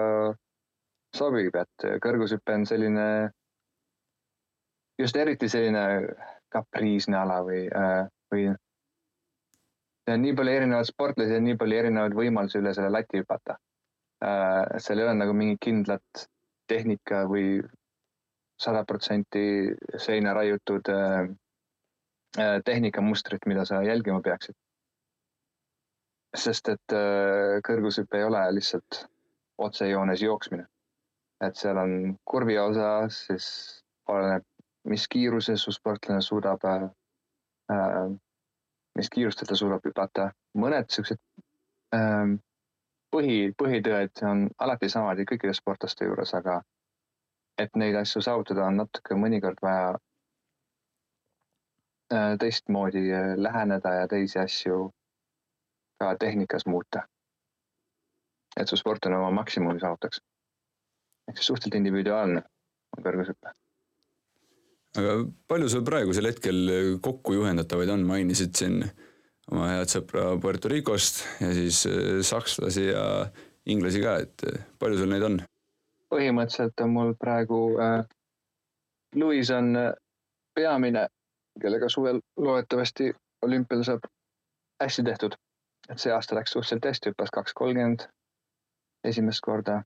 S3: sobib, et kõrgushüpe on selline, just eriti selline kapriisne ala või, äh, või seal on nii palju erinevaid sportlasi ja nii palju erinevaid võimalusi üle selle lati hüpata. Äh, seal ei ole nagu mingit kindlat tehnika või sada protsenti seina raiutud äh, äh, tehnikamustrit, mida sa jälgima peaksid. sest et äh, kõrgushüpe ei ole lihtsalt otsejoones jooksmine. et seal on kurvi osa, siis oleneb, mis kiiruses su sportlane suudab äh,, mis kiirustel ta suudab hüpata. mõned siuksed äh, põhi, põhitõed on alati samad kõikide sportlaste juures, aga et neid asju saavutada, on natuke mõnikord vaja äh, teistmoodi äh, läheneda ja teisi asju ka tehnikas muuta. et su sportlane oma maksimumi saavutaks. ehk siis suhteliselt individuaalne on kõrgushüpe.
S2: aga palju sul praegusel hetkel kokku juhendatavaid on, mainisid siin oma head sõpra Puerto Ricost ja siis äh, sakslasi ja inglasi ka, et palju sul neid on?
S3: Põhimõtteliselt on mul praegu äh,, Louis on äh, peamine, kellega suvel loodetavasti olümpial saab hästi tehtud. et see aasta läks suhteliselt hästi, hüppas kaks kolmkümmend esimest korda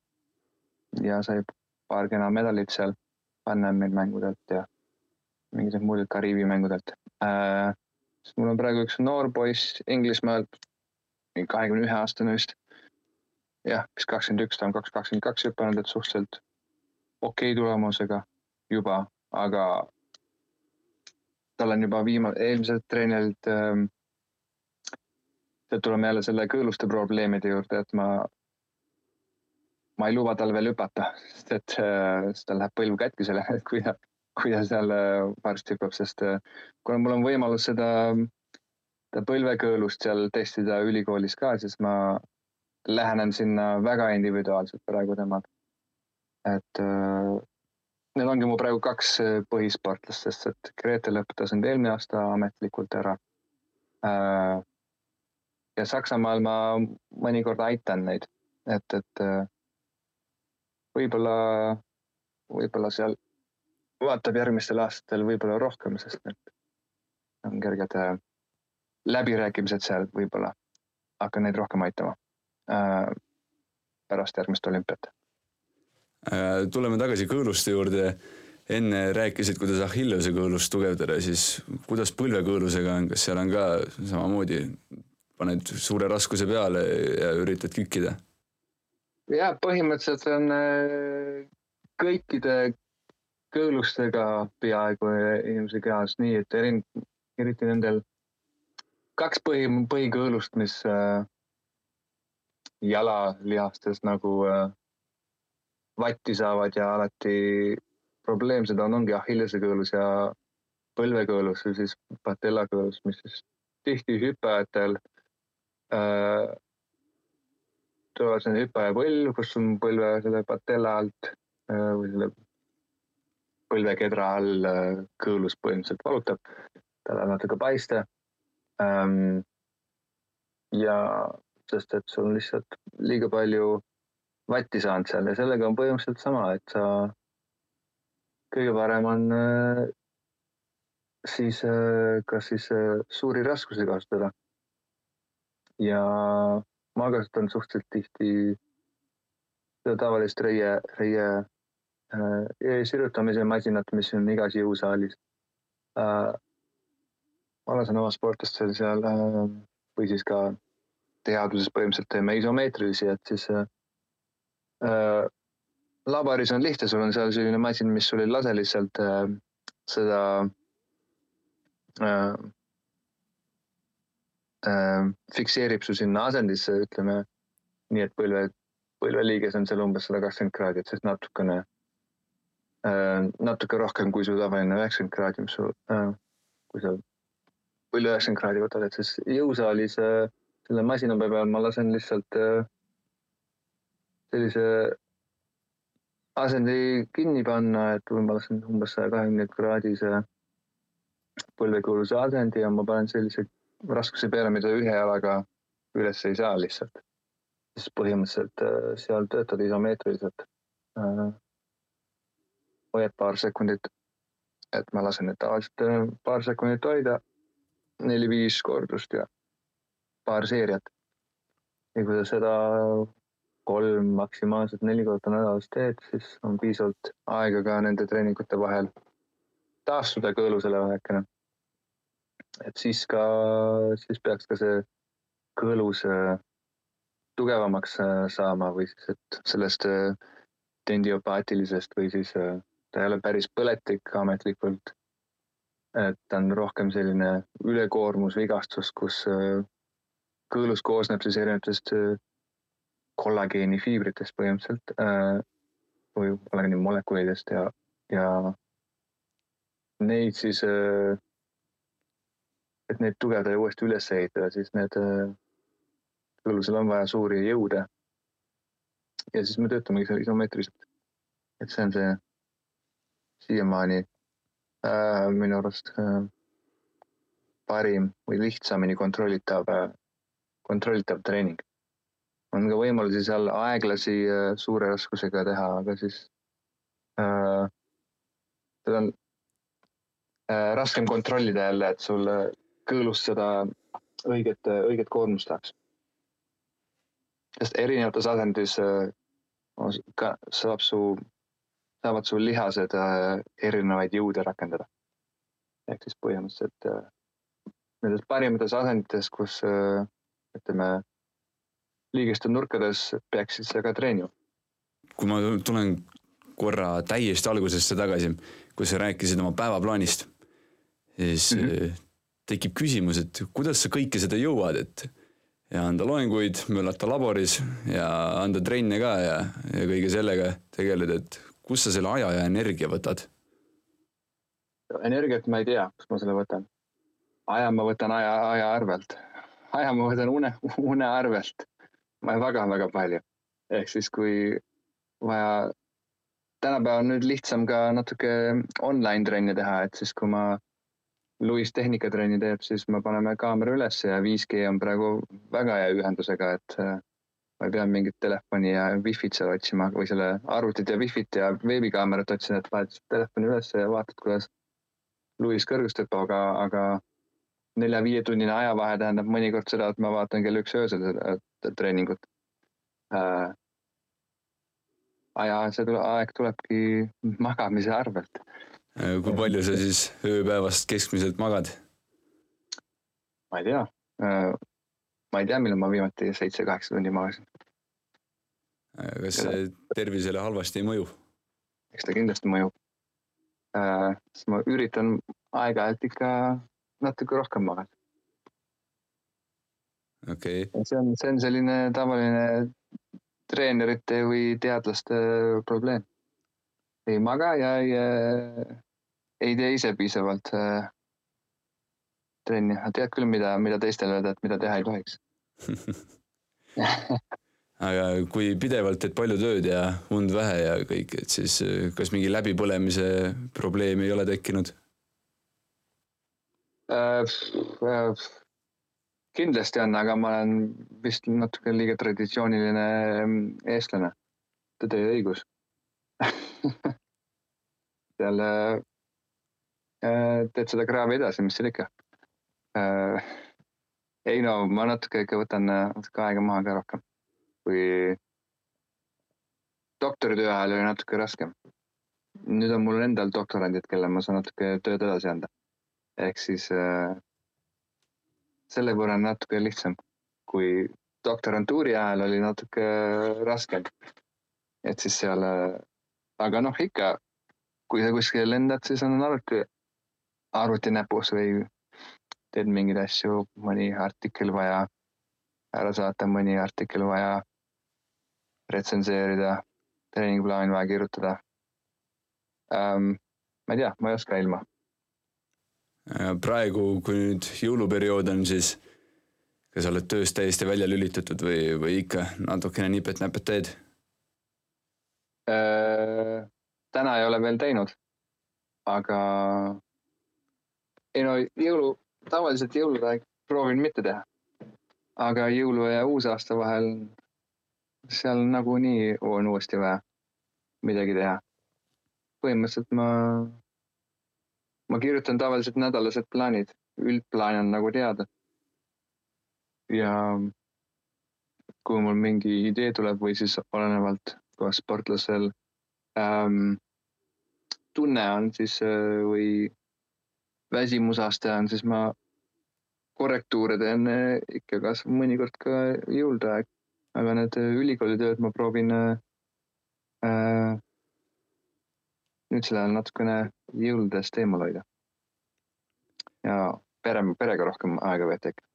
S3: ja sai paar kena medalit seal Panemil mängudelt ja mingisugused muud Kariibi mängudelt äh,. mul on praegu üks noor poiss Inglismaalt, kahekümne ühe aastane vist. Jah, vist kakskümmend üks, ta on kaks kakskümmend kaks hüpanud, et suhteliselt okei okay tulemusega juba, aga tal on juba viima-, eelmiselt treenilt ähm,. tuleme jälle selle kõõluste probleemide juurde, et ma ma ei luba tal veel hüpata, sest et äh, tal läheb põlv katki sellega, et kui ta, kui ta seal äh, varsti hüppab, sest äh, kuna mul on võimalus seda, seda põlvekõõlust seal testida ülikoolis ka, siis ma lähenen sinna väga individuaalselt praegu temaga. et need ongi mu praegu kaks põhisportlast, sest et Grete lõpetasin eelmine aasta ametlikult ära. ja Saksamaal ma mõnikord aitan neid, et, et võib-olla, võib-olla seal vaatab järgmistel aastatel võib-olla rohkem, sest need on kerged äh, läbirääkimised seal, võib-olla hakkan neid rohkem aitama äh, pärast järgmist olümpiat.
S2: Äh, tuleme tagasi kõõluste juurde. enne rääkisid, kuidas Achilleuse kõõlust tugevdada, siis kuidas põlvekõõlusega on, kas seal on ka samamoodi, paned suure raskuse peale ja üritad kükkida?
S3: ja põhimõtteliselt on äh, kõikide kõõlustega peaaegu inimese kehas nii, et eriti nendel kaks põhi, põhikõõlust, mis äh, jalalihastes nagu äh, vatti saavad ja alati probleemsed on, ongi Achilleuse kõõlus ja põlvekõõlus või siis patellakõõlus, mis siis tihti hüppajatel äh, tulevad selline hüppajapõlv, kus on põlve selle patella alt äh, või selle põlvekedra all äh, kõõlus põhimõtteliselt valutab, ta läheb natuke paiste. Ähm, ja sest, et sul on lihtsalt liiga palju vatti saanud seal ja sellega on põhimõtteliselt sama, et sa, kõige parem on äh, siis kas siis suuri raskusi kasutada. ja ma kasutan suhteliselt tihti seda tavalist reie, reie äh, sirutamise masinat, mis on igas jõusaalis äh,. ma lasen oma sportlastel seal äh, või siis ka teaduses põhimõtteliselt teeme isomeetrilisi, et siis äh, äh, laboris on lihtne, sul on seal selline masin, mis sul ei lase lihtsalt äh, seda äh, äh, fikseerib su sinna asendisse, ütleme nii, et põlve, põlveliiges on seal umbes sada kakskümmend kraadi, et siis natukene äh,, natuke rohkem kui su tavaline üheksakümmend kraadi, mis su äh,, kui sa põlve üheksakümmend kraadi võtad, et siis jõusaalis äh, selle masina peal ma lasen lihtsalt äh, sellise asendi kinni panna, et ma lasen umbes saja kahekümne kraadise põlvekuuluse asendi ja ma panen sellise raskuse peale, mida ühe jalaga üles ei saa lihtsalt. siis põhimõtteliselt äh, seal töötad isomeetriliselt. Äh, hoiad paar sekundit, et ma lasen need tavaliselt paar sekundit hoida, neli-viis kordust ja paar seeriat. ja kui sa seda kolm, maksimaalselt neli korda nädalas teed, siis on piisavalt aega ka nende treeningute vahel taastuda kõõlusele vähekene et siis ka, siis peaks ka see kõõlus äh, tugevamaks äh, saama või siis, et sellest äh, tendiopaatilisest või siis ta ei ole päris põletik ametlikult. et ta on rohkem selline ülekoormusvigastus, kus kõõlus koosneb siis erinevatest kollageenifiibritest põhimõtteliselt või kollageeni molekulidest ja, ja neid siis et neid tugevdada ja uuesti üles ehitada, siis need, kõõlusel on vaja suuri jõude. ja siis me töötamegi seal isomeetriliselt. et see on see siiamaani äh, minu arust äh, parim või lihtsamini kontrollitav äh,, kontrollitav treening. on ka võimalusi seal aeglasi äh, suure raskusega teha, aga siis äh, seda on äh, raskem kontrollida jälle, et sul kõõlust seda õiget, õiget koormust tahaks. sest erinevates asendites ka saab su, saavad su lihased erinevaid jõude rakendada. ehk siis põhimõtteliselt nendes parimates asendites, kus ütleme, liigeste nurkades peaksid sa ka treenima.
S2: kui ma tulen korra täiesti algusesse tagasi, kus sa rääkisid oma päevaplaanist, siis mm -hmm. tekib küsimus, et kuidas sa kõike seda jõuad, et ja anda loenguid, möllata laboris ja anda trenne ka ja, ja kõige sellega tegeleda, et kust sa selle aja ja energia võtad?
S3: energiat ma ei tea, kust ma selle võtan. aja ma võtan aja, aja arvelt. Aja ma võtan une, une arvelt. väga-väga palju. ehk siis, kui vaja tänapäeval on nüüd lihtsam ka natuke online trenne teha, et siis kui ma Luis tehnikatrenni teeb, siis me paneme kaamera üles ja 5G on praegu väga hea ühendusega, et äh, ma ei pea mingit telefoni ja wifi't seal otsima või selle arvutit ja wifi't ja veebikaamerat otsin, et paned telefoni üles ja vaatad, kuidas Luis kõrgust hüppab, aga, aga nelja-viietunnine ajavahe tähendab mõnikord seda, et ma vaatan kell üks öösel seda treeningut äh, aja, see tule, aeg tulebki magamise arvelt.
S2: kui palju sa siis ööpäevast keskmiselt magad?
S3: ma ei tea. ma ei tea, millal ma viimati seitse-kaheksa tundi magasin.
S2: kas see tervisele halvasti ei mõju?
S3: eks ta kindlasti mõjub. siis ma üritan aeg-ajalt ikka natuke rohkem magada.
S2: okei okay..
S3: see on, see on selline tavaline treenerite või teadlaste probleem. ei maga ja ei, äh, ei tee ise piisavalt äh, trenni, tead küll, mida, mida teistele öelda, et mida teha ei tohiks
S2: aga kui pidevalt teed palju tööd ja und vähe ja kõik, et siis äh, kas mingi läbipõlemise probleemi ei ole tekkinud
S3: kindlasti on, aga ma olen vist natuke liiga traditsiooniline mm, eestlane. Te teie õigus seal äh, teed seda kraavi edasi, mis seal ikka äh,. ei no ma natuke ikka võtan natuke aega maha ka rohkem, kui doktoritöö ajal oli natuke raskem. nüüd on mul endal doktorandid, kelle ma saan natuke tööd edasi anda. Ehk siis äh, selle võrra natuke lihtsam, kui doktorantuuri ajal oli natuke raskem. et siis seal, aga noh, ikka, kui sa kuskile lendad, siis on arvuti, arvuti näpus või teed mingeid asju, mõni artikkel vaja ära saata, mõni artikkel vaja retsenseerida, treeningplaan vaja kirjutada ähm,. ma ei tea, ma ei oska ilma
S2: praegu, kui nüüd jõuluperiood on, siis kas oled tööst täiesti välja lülitatud või, või ikka natukene nipet-näpet teed
S3: äh,? täna ei ole veel teinud, aga ei no jõulu, tavaliselt jõulude aeg proovin mitte teha. aga jõulu ja uusaasta vahel seal nagunii on uuesti vaja midagi teha. põhimõtteliselt ma ma kirjutan tavaliselt nädalased plaanid, üldplaan on nagu teada. ja kui mul mingi idee tuleb või siis olenevalt, kas sportlasel ähm, tunne on siis äh, või väsimusaste on, siis ma korrektuure teen äh, ikka kas mõnikord ka jõulude aeg, aga need äh, ülikoolitööd ma proovin äh, nüüd sel ajal natukene jõuludest eemal hoida. ja pere, perega rohkem aega veeta ikka.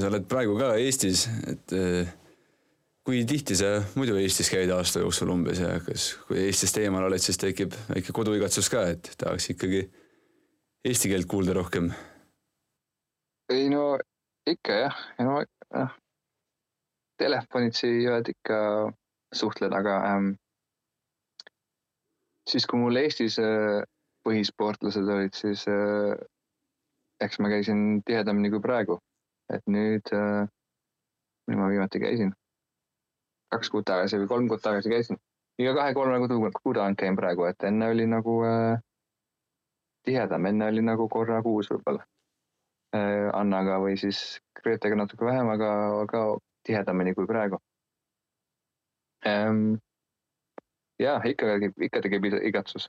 S2: sa oled praegu ka Eestis, et eh, kui tihti sa muidu Eestis käid aasta jooksul umbes ja kas, kui Eestist eemal oled, siis tekib väike koduigatsus ka, et tahaks ikkagi eesti keelt kuulda rohkem?
S3: ei no ikka jah, no noh, telefonitsi jääd ikka suhtled, aga ähm, siis, kui mul Eestis äh, põhisportlased olid, siis äh, eks ma käisin tihedamini kui praegu. et nüüd, äh, nüüd ma viimati käisin. kaks kuud tagasi või kolm kuud tagasi käisin. iga kahe-kolme kuu, tagant käin praegu, et enne oli nagu äh, tihedam, enne oli nagu korra kuus võib-olla. Annaga või siis Gretega natuke vähem, aga, aga tihedamini kui praegu ähm,. Ja ikka, ikka tekib igatsus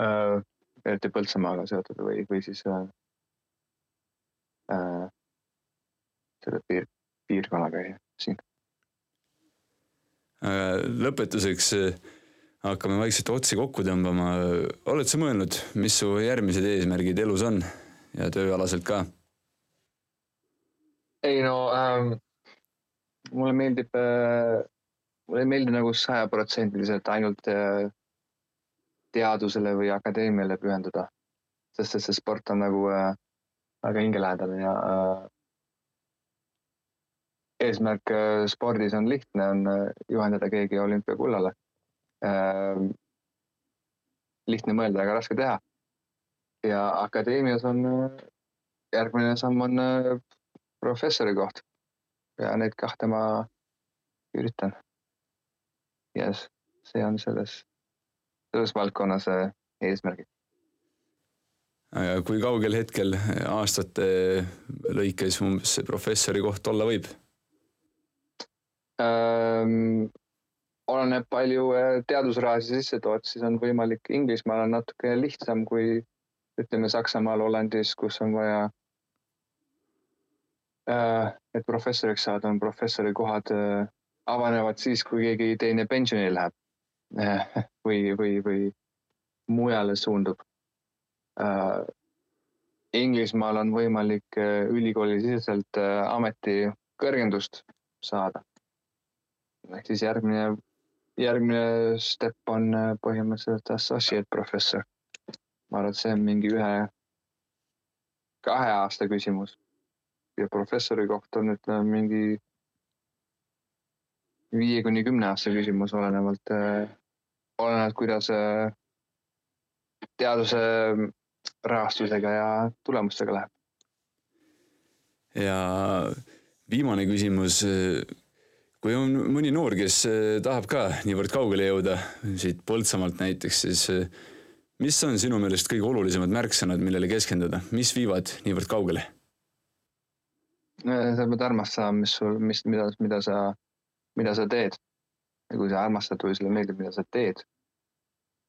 S3: äh,, eriti Põltsamaaga seotud või, või siis äh, äh, selle piir, piirkonnaga siin.
S2: lõpetuseks hakkame vaikselt otsi kokku tõmbama. oled sa mõelnud, mis su järgmised eesmärgid elus on ja tööalaselt ka?
S3: ei no ähm, mulle meeldib äh,, mulle ei meeldi nagu sajaprotsendiliselt ainult äh, teadusele või akadeemiale pühenduda, sest et see sport on nagu äh, väga hingelähedane ja äh, eesmärk spordis on lihtne, on juhendada keegi olümpiakullale äh,. lihtne mõelda, aga raske teha. ja akadeemias on järgmine samm on professori koht ja neid kahte ma üritan. Yes, see on selles, selles valdkonnas äh, eesmärgid.
S2: aga kui kaugel hetkel aastate lõikes umbes see professori koht olla võib
S3: ähm,? oleneb, palju äh, teadusraha sa sisse tood, siis on võimalik, Inglismaal on natuke lihtsam kui ütleme Saksamaal, Hollandis, kus on vaja Äh, et professoriks saada, on professori kohad äh, avanevad siis, kui keegi teine pensionile läheb äh, või, või, või mujale suundub. Inglismaal on võimalik ülikooli siseselt ameti kõrgendust saada. ehk siis järgmine, järgmine step on põhimõtteliselt associate professor. ma arvan, et see on mingi ühe, kahe aasta küsimus ja professori koht on ütleme mingi viie kuni kümne aasta küsimus, olenevalt, äh, olenevalt, kuidas äh, teaduse rahastusega ja tulemustega läheb.
S2: ja viimane küsimus. kui on mõni noor, kes äh, tahab ka niivõrd kaugele jõuda, siit Põltsamaalt näiteks, siis mis on sinu meelest kõige olulisemad märksõnad, millele keskenduda, mis viivad niivõrd kaugele?
S3: sa pead armastama, mis sul, mis, mida, mida sa, mida sa teed. ja kui sa armastad või sulle meeldib, mida sa teed,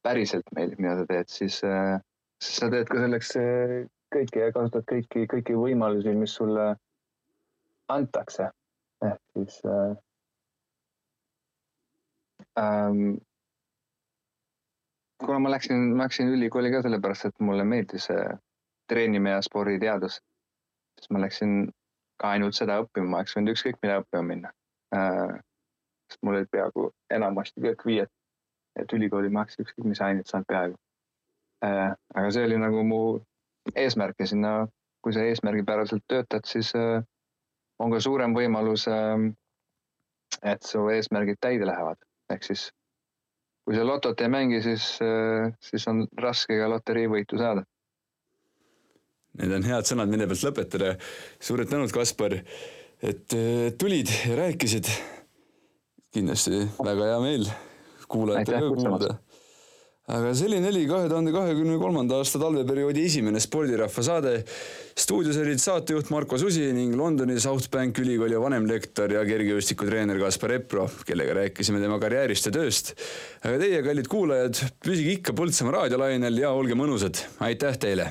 S3: päriselt meeldib, mida sa teed, siis, äh, siis sa teed ka selleks äh, kõike ja kasutad kõiki, kõiki võimalusi, mis sulle antakse. ehk siis äh, ähm, kuna ma läksin, ma läksin ülikooli ka sellepärast, et mulle meeldis treenimine ja sporditeadus, siis ma läksin ka ainult seda õppima, ma oleks võinud ükskõik mida õppima minna äh,. Sest mul olid peaaegu enamasti kõik viied, et ülikooli ma oleks ükskõik mis ainet saanud peaaegu äh,. aga see oli nagu mu eesmärk ja sinna, kui sa eesmärgipäraselt töötad, siis äh, on ka suurem võimalus äh,, et su eesmärgid täide lähevad, ehk siis kui sa lotot ei mängi, siis siis on raske ka loteriivõitu saada
S2: Need on head sõnad, mille pealt lõpetada. suured tänud, Kaspar, et tulid ja rääkisid. Kindlasti väga hea meel kuulajatele ka kuulda. aga selline oli kahe tuhande kahekümne kolmanda aasta talveperioodi esimene spordirahva saade. stuudios olid saatejuht Marko Susi ning Londoni South Bank ülikooli vanemlektor ja kergejõustikutreener Kaspar Epro, kellega rääkisime tema karjäärist ja tööst. aga teie, kallid kuulajad, püsige ikka Põltsamaa raadiolainel ja olge mõnusad. aitäh teile